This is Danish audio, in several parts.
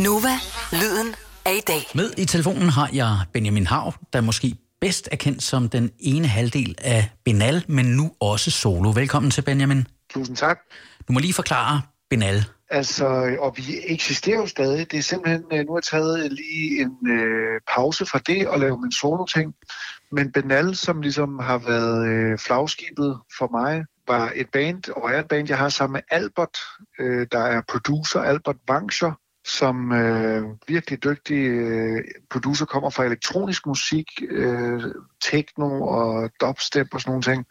Nova, lyden af i dag. Med i telefonen har jeg Benjamin Hav, der måske bedst er kendt som den ene halvdel af Benal, men nu også solo. Velkommen til, Benjamin. Tusind tak. Du må lige forklare Benal. Altså, og vi eksisterer jo stadig. Det er simpelthen, øh, nu har jeg taget lige en øh, pause fra det og lavet min solo-ting. Men Benal, som ligesom har været øh, flagskibet for mig, var et band, og er et band, jeg har sammen med Albert, øh, der er producer, Albert Wangscher, som øh, virkelig dygtig øh, producer, kommer fra elektronisk musik, øh, techno og dubstep og sådan nogle ting.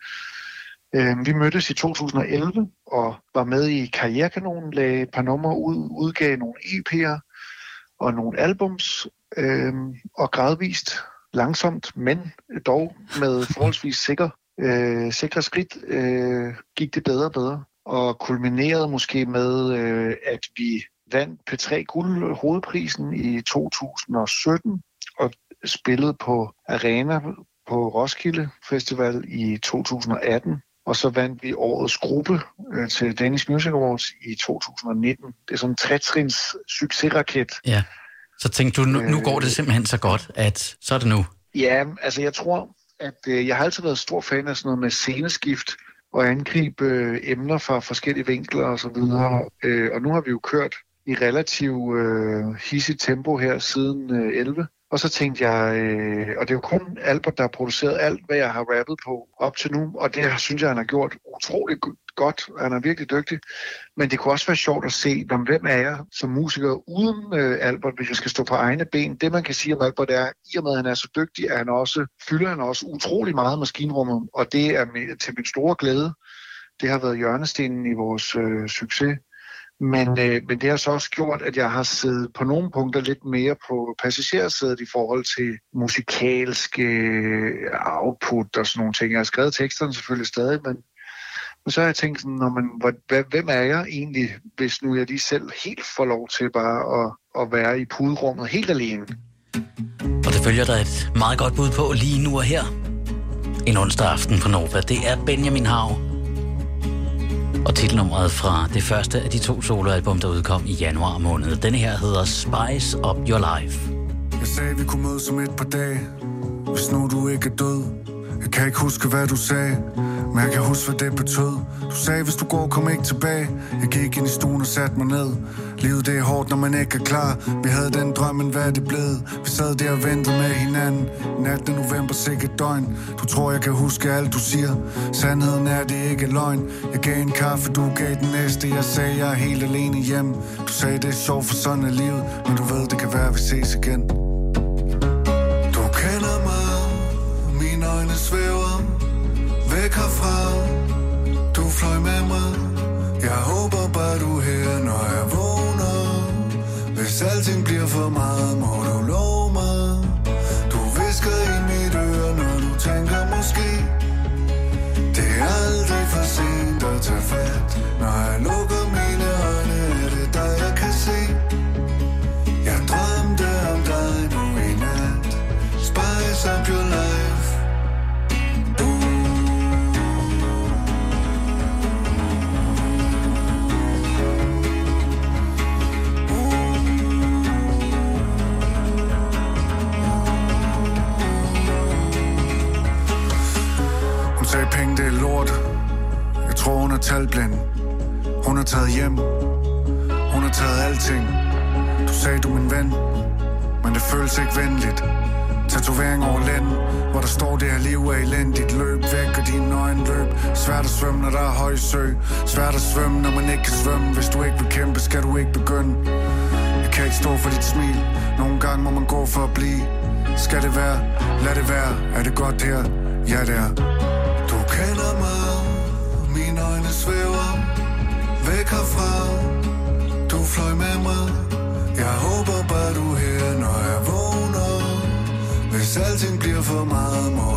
Øh, vi mødtes i 2011 og var med i Karrierekanonen, lagde et par numre ud, udgav nogle EP'er og nogle albums, øh, og gradvist, langsomt, men dog med forholdsvis sikker, øh, sikre skridt, øh, gik det bedre og bedre. Og kulminerede måske med, øh, at vi vandt P3 Guld hovedprisen i 2017 og spillede på Arena på Roskilde Festival i 2018. Og så vandt vi årets gruppe øh, til Danish Music Awards i 2019. Det er sådan en trætrins succesraket. Ja, så tænkte du, nu, nu går det simpelthen så godt, at så er det nu. Ja, altså jeg tror, at øh, jeg har altid været stor fan af sådan noget med sceneskift og angribe øh, emner fra forskellige vinkler og så videre. Øh, og nu har vi jo kørt i relativt øh, hissigt tempo her siden øh, 11. Og så tænkte jeg, øh, og det er jo kun Albert, der har produceret alt, hvad jeg har rappet på op til nu, og det synes jeg, han har gjort utroligt godt. Han er virkelig dygtig. Men det kunne også være sjovt at se, hvem er jeg som musiker uden øh, Albert, hvis jeg skal stå på egne ben. Det man kan sige om Albert er, i og med at han er så dygtig, at han også, fylder han også utrolig meget maskinrummet, og det er med, til min store glæde. Det har været hjørnestenen i vores øh, succes. Men, øh, men det har så også gjort, at jeg har siddet på nogle punkter lidt mere på passagersædet i forhold til musikalske øh, output og sådan nogle ting. Jeg har skrevet teksterne selvfølgelig stadig, men, men så har jeg tænkt sådan, når man, hvad, hvem er jeg egentlig, hvis nu jeg lige selv helt får lov til bare at, at være i puderummet helt alene? Og det følger der et meget godt bud på lige nu og her. En onsdag aften på Nova. Det er Benjamin Hav, og titelnummeret fra det første af de to soloalbum, der udkom i januar måned. Denne her hedder Spice Up Your Life. Jeg sagde, vi kunne mødes om et par dage, hvis nu du ikke er død. Jeg kan ikke huske, hvad du sagde, men jeg kan huske, hvad det betød. Du sagde, hvis du går, kom ikke tilbage. Jeg gik ind i stuen og satte mig ned. Livet det er hårdt, når man ikke er klar. Vi havde den drøm, men hvad er det blevet? Vi sad der og ventede med hinanden. Natten november, sikkert døgn. Du tror, jeg kan huske alt, du siger. Sandheden er, det ikke løgn. Jeg gav en kaffe, du gav den næste. Jeg sagde, jeg er helt alene hjem. Du sagde, det er sjovt, for sådan er livet. Men du ved, det kan være, vi ses igen. Øjne svæver væk herfra. Du fløj med mig. Jeg håber bare, du er her, når jeg vågner. Hvis alting bliver for meget, må du love hun er talblind. Hun har taget hjem. Hun har taget alting. Du sagde, du er min ven. Men det føles ikke venligt. Tatovering over land hvor der står det her liv er elendigt. Løb væk og dine øjne løb. Svært at svømme, når der er høj sø. Svært at svømme, når man ikke kan svømme. Hvis du ikke vil kæmpe, skal du ikke begynde. Jeg kan ikke stå for dit smil. Nogle gange må man gå for at blive. Skal det være? Lad det være. Er det godt her? Ja, det er svæver væk herfra. Du fløj med mig. Jeg håber bare, du er her, når jeg vågner. Hvis alting bliver for meget, må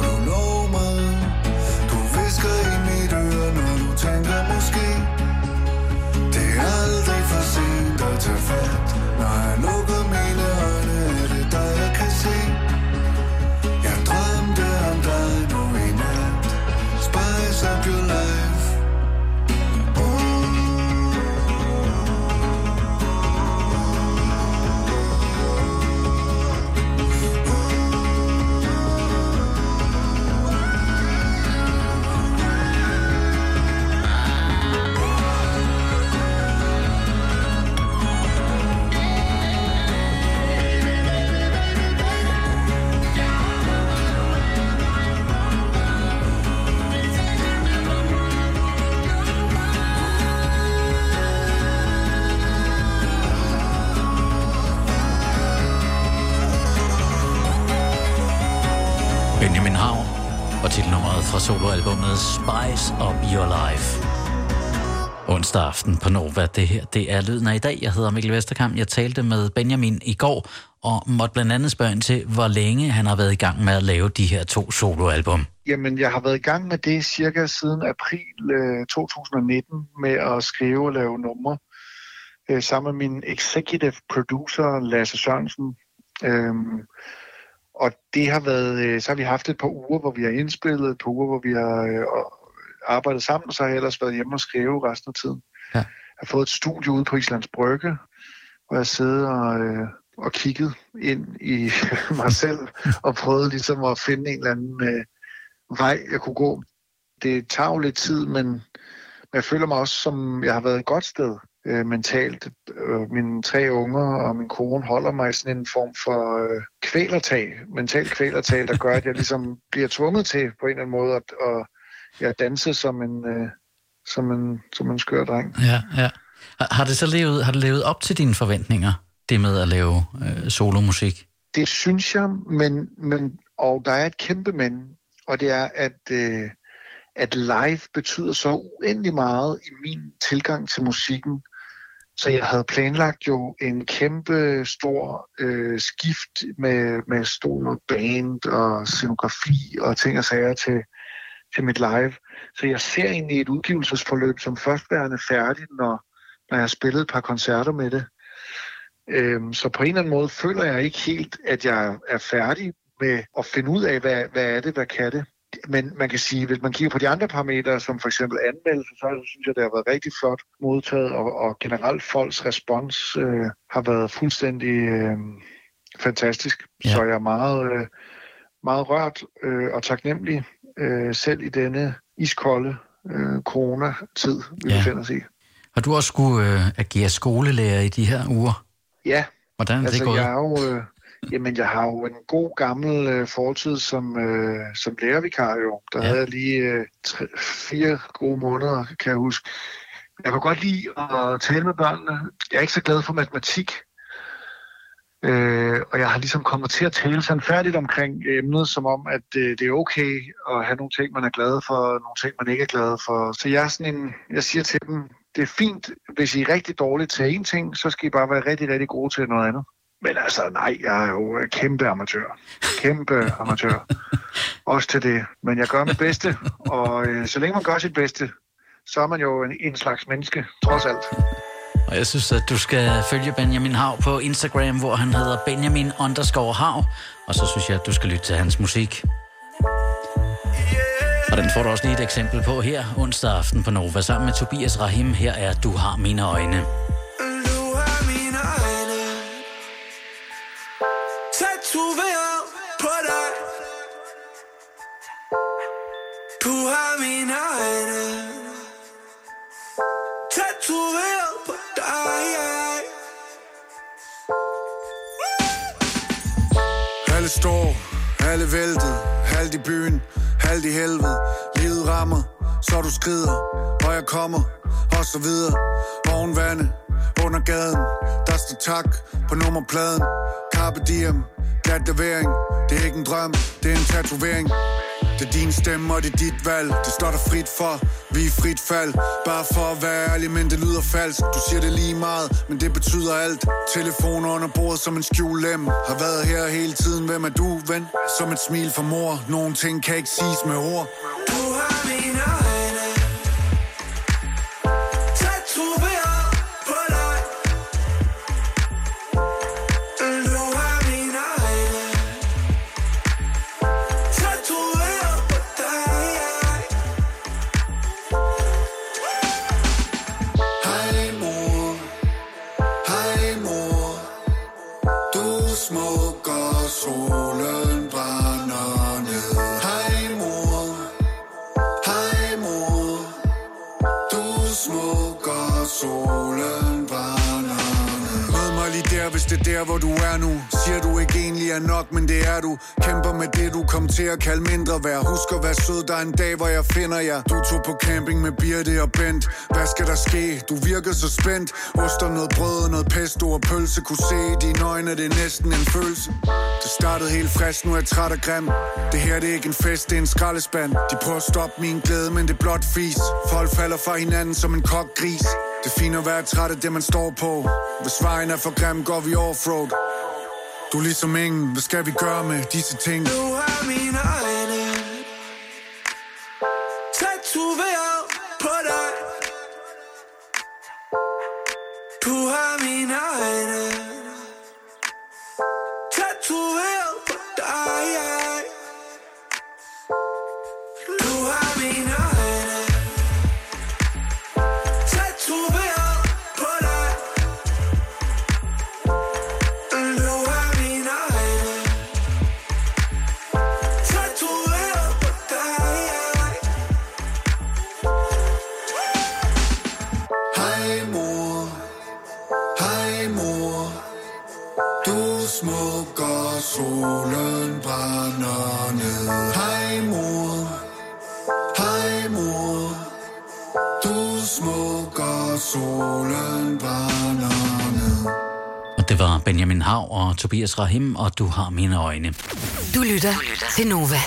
Benjamin Hav og titelnummeret fra soloalbummet Spice Up Your Life. Onsdag aften på Nova. Det her, det er lyden af i dag. Jeg hedder Mikkel Vesterkamp. Jeg talte med Benjamin i går og måtte blandt andet spørge ind til, hvor længe han har været i gang med at lave de her to soloalbum. Jamen, jeg har været i gang med det cirka siden april øh, 2019 med at skrive og lave numre øh, sammen med min executive producer Lasse Sørensen. Øh, og det har været, øh, så har vi haft et par uger, hvor vi har indspillet, et par uger, hvor vi har øh, arbejdet sammen, og så har jeg ellers været hjemme og skrive resten af tiden. Ja. Jeg har fået et studie ude på Islands Brygge, hvor jeg sidder og, øh, og kigget ind i mig selv og prøvet ligesom at finde en eller anden øh, vej, jeg kunne gå. Det tager jo lidt tid, men jeg føler mig også, som jeg har været et godt sted øh, mentalt. Øh, mine tre unger og min kone holder mig i sådan en form for øh, kvælertag, mental kvælertag, der gør, at jeg ligesom bliver tvunget til på en eller anden måde at, at ja, danse som en, øh, som en, som en skør dreng. Ja, ja. Har det så levet, har det levet op til dine forventninger, det med at lave øh, solomusik? Det synes jeg, men, men, og der er et kæmpe men, og det er, at, øh, at live betyder så uendelig meget i min tilgang til musikken. Så jeg havde planlagt jo en kæmpe stor øh, skift med, med stor band og scenografi og ting og sager til, til mit live. Så jeg ser egentlig et udgivelsesforløb som førstværende færdigt, når, når jeg har spillet et par koncerter med det. Øhm, så på en eller anden måde føler jeg ikke helt, at jeg er færdig med at finde ud af, hvad, hvad er det, hvad kan det. Men man kan sige, hvis man kigger på de andre parametre, som for eksempel anmeldelse, så synes jeg, det har været rigtig flot modtaget, og, og generelt folks respons øh, har været fuldstændig øh, fantastisk. Ja. Så jeg er meget, øh, meget rørt øh, og taknemmelig øh, selv i denne iskolde øh, corona-tid, vi ja. befinder os i. Har du også skulle øh, agere skolelærer i de her uger? Ja. Hvordan er altså, det gået? Jeg er jo, øh, jamen, jeg har jo en god gammel øh, fortid som, øh, som lærervikar jo. Der ja. havde jeg lige øh, tre, fire gode måneder, kan jeg huske. Jeg kan godt lide at tale med børnene. Jeg er ikke så glad for matematik. Øh, og jeg har ligesom kommet til at tale sådan færdigt omkring emnet, som om, at øh, det er okay at have nogle ting, man er glad for, og nogle ting, man ikke er glad for. Så jeg, er sådan en, jeg siger til dem, det er fint, hvis I er rigtig dårlige til én ting, så skal I bare være rigtig, rigtig gode til noget andet. Men altså, nej, jeg er jo kæmpe amatør. Kæmpe amatør. Også til det. Men jeg gør mit bedste, og øh, så længe man gør sit bedste, så er man jo en, en slags menneske, trods alt. Og jeg synes, at du skal følge Benjamin Hav på Instagram, hvor han hedder Benjamin underscore Hav. Og så synes jeg, at du skal lytte til hans musik. Og den får du også lige et eksempel på her onsdag aften på Nova sammen med Tobias Rahim. Her er Du har mine øjne. Står, alle væltet, halvt i byen, halvt i helvede. Livet rammer, så du skrider, og jeg kommer, og så videre. Oven vande, under gaden, der står tak på nummerpladen. Carpe diem, graduering, det er ikke en drøm, det er en tatovering. Det er din stemme, og det er dit valg. Det står der frit for, vi er frit fald. Bare for at være ærlig, men det lyder falsk. Du siger det lige meget, men det betyder alt. Telefon under bordet som en skjulem Har været her hele tiden, hvem er du, ven? Som et smil fra mor. Nogle ting kan ikke siges med ord. Du smukker, solen brænder. Hvis det er der, hvor du er nu. Siger du ikke egentlig er nok, men det er du. Kæmper med det, du kom til at kalde mindre værd. Husk at være sød, der er en dag, hvor jeg finder jer. Du tog på camping med Birte og Bent. Hvad skal der ske? Du virker så spændt. Oster noget brød og noget pesto og pølse. Kunne se i dine øjne, det er næsten en følelse. Det startede helt frisk, nu er jeg træt og grim. Det her det er ikke en fest, det er en skraldespand. De prøver at stoppe min glæde, men det er blot fis. Folk falder fra hinanden som en kok gris. Det er fint at være træt af det, man står på. Hvis vejen er for grim, går vi offroad. Du er ligesom ingen, hvad skal vi gøre med disse ting? Du er mine øjne. Smuk og solen brænder ned Hej mor, hej mor Du er smuk og solen brænder ned Og det var Benjamin Hav og Tobias Rahim, og du har mine øjne. Du lytter til Nova.